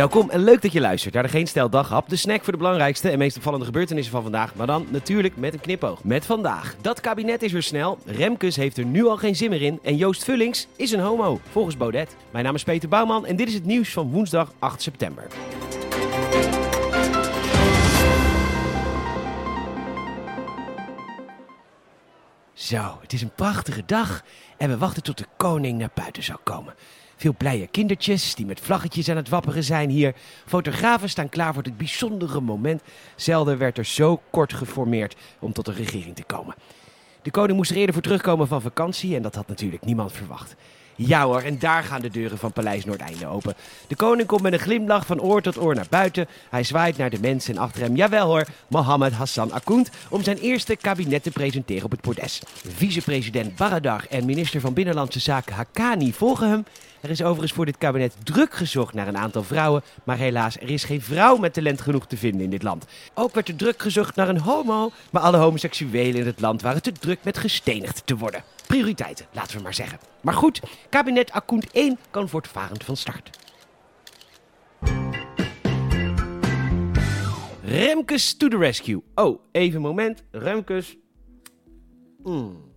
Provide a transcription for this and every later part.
Welkom en leuk dat je luistert naar de Geen Stel Daghap. De snack voor de belangrijkste en meest opvallende gebeurtenissen van vandaag. Maar dan natuurlijk met een knipoog. Met vandaag. Dat kabinet is weer snel. Remkes heeft er nu al geen zin meer in. En Joost Vullings is een homo, volgens Baudet. Mijn naam is Peter Bouwman en dit is het nieuws van woensdag 8 september. Zo, het is een prachtige dag en we wachten tot de koning naar buiten zou komen. Veel blije kindertjes die met vlaggetjes aan het wapperen zijn hier. Fotografen staan klaar voor dit bijzondere moment. Zelden werd er zo kort geformeerd om tot een regering te komen. De koning moest er eerder voor terugkomen van vakantie en dat had natuurlijk niemand verwacht. Ja hoor, en daar gaan de deuren van Paleis Noordeinde open. De koning komt met een glimlach van oor tot oor naar buiten. Hij zwaait naar de mensen en achter hem, jawel hoor, Mohammed Hassan Akound... om zijn eerste kabinet te presenteren op het bordes. Vicepresident Baradar en minister van Binnenlandse Zaken Hakani volgen hem... Er is overigens voor dit kabinet druk gezocht naar een aantal vrouwen, maar helaas, er is geen vrouw met talent genoeg te vinden in dit land. Ook werd er druk gezocht naar een homo, maar alle homoseksuelen in het land waren te druk met gestenigd te worden. Prioriteiten, laten we maar zeggen. Maar goed, kabinet Akkoend 1 kan voortvarend van start. Remkes to the rescue. Oh, even een moment. Remkes. Mm.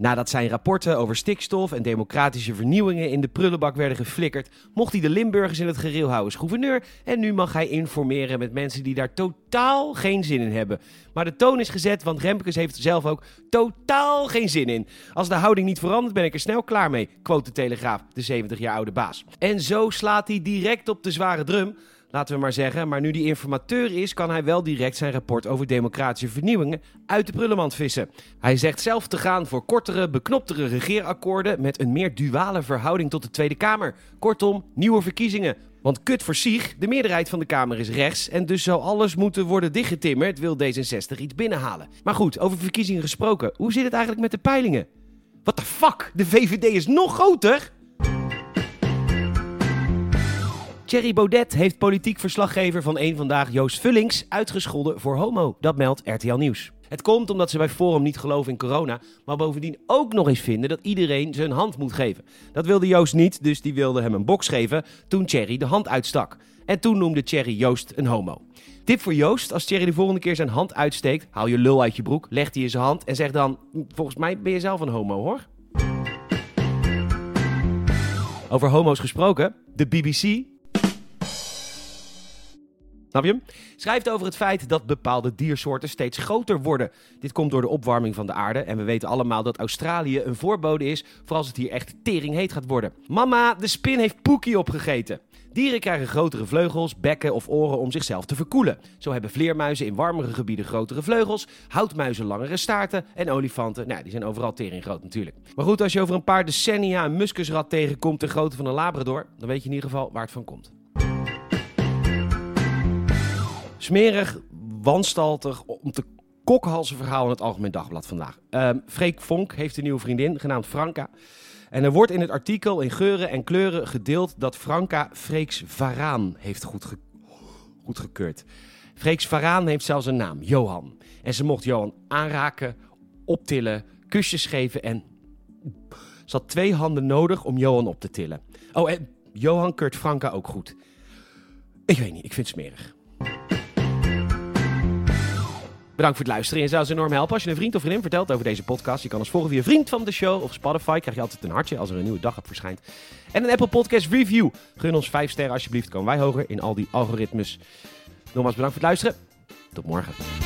Nadat zijn rapporten over stikstof en democratische vernieuwingen in de prullenbak werden geflikkerd, mocht hij de Limburgers in het gereel houden als gouverneur. En nu mag hij informeren met mensen die daar totaal geen zin in hebben. Maar de toon is gezet, want Remkes heeft er zelf ook totaal geen zin in. Als de houding niet verandert, ben ik er snel klaar mee, quote de Telegraaf, de 70 jaar oude baas. En zo slaat hij direct op de zware drum laten we maar zeggen. Maar nu die informateur is, kan hij wel direct zijn rapport over democratische vernieuwingen uit de prullenmand vissen. Hij zegt zelf te gaan voor kortere, beknoptere regeerakkoorden met een meer duale verhouding tot de Tweede Kamer. Kortom, nieuwe verkiezingen. Want kut voor zich, de meerderheid van de Kamer is rechts en dus zou alles moeten worden dichtgetimmerd, wil D66 iets binnenhalen. Maar goed, over verkiezingen gesproken, hoe zit het eigenlijk met de peilingen? What the fuck, de VVD is nog groter! Thierry Baudet heeft politiek verslaggever van één Vandaag Joost Vullings uitgescholden voor homo. Dat meldt RTL Nieuws. Het komt omdat ze bij Forum niet geloven in corona, maar bovendien ook nog eens vinden dat iedereen zijn hand moet geven. Dat wilde Joost niet, dus die wilde hem een box geven toen Thierry de hand uitstak. En toen noemde Thierry Joost een homo. Tip voor Joost, als Thierry de volgende keer zijn hand uitsteekt, haal je lul uit je broek, leg die in zijn hand en zeg dan, volgens mij ben je zelf een homo hoor. Over homo's gesproken, de BBC Snap je? Schrijft over het feit dat bepaalde diersoorten steeds groter worden. Dit komt door de opwarming van de aarde. En we weten allemaal dat Australië een voorbode is voor als het hier echt tering heet gaat worden. Mama, de spin heeft Poekie opgegeten. Dieren krijgen grotere vleugels, bekken of oren om zichzelf te verkoelen. Zo hebben vleermuizen in warmere gebieden grotere vleugels, houtmuizen langere staarten en olifanten, nou die zijn overal tering groot natuurlijk. Maar goed, als je over een paar decennia een muskusrat tegenkomt de grootte van een labrador, dan weet je in ieder geval waar het van komt. Smerig, wanstaltig, om te kokhalsen verhaal in het Algemeen Dagblad vandaag. Uh, Freek Vonk heeft een nieuwe vriendin, genaamd Franka. En er wordt in het artikel in geuren en kleuren gedeeld dat Franka Freeks Varaan heeft goedge goedgekeurd. Freeks Varaan heeft zelfs een naam, Johan. En ze mocht Johan aanraken, optillen, kusjes geven en... Ze had twee handen nodig om Johan op te tillen. Oh, en Johan keurt Franka ook goed. Ik weet niet, ik vind het smerig. Bedankt voor het luisteren. Je zou ons enorm helpen als je een vriend of vriendin vertelt over deze podcast. Je kan ons volgen via Vriend van de Show of Spotify. Krijg je altijd een hartje als er een nieuwe dag op verschijnt. En een Apple Podcast Review. Gun ons 5 sterren alsjeblieft. Komen wij hoger in al die algoritmes. Nogmaals bedankt voor het luisteren. Tot morgen.